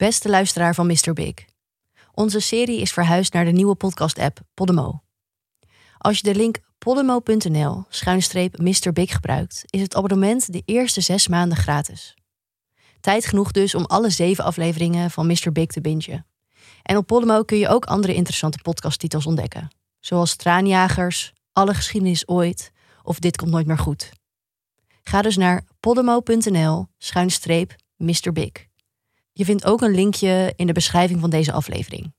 Beste luisteraar van Mr. Big. Onze serie is verhuisd naar de nieuwe podcast-app Podimo. Als je de link podimo.nl schuinstreep Mr. Big gebruikt, is het abonnement de eerste zes maanden gratis. Tijd genoeg dus om alle zeven afleveringen van Mr. Big te bingen. En op Podimo kun je ook andere interessante podcasttitels ontdekken. Zoals Traanjagers, Alle geschiedenis ooit of Dit komt nooit meer goed. Ga dus naar podimo.nl schuinstreep Mr. Big. Je vindt ook een linkje in de beschrijving van deze aflevering.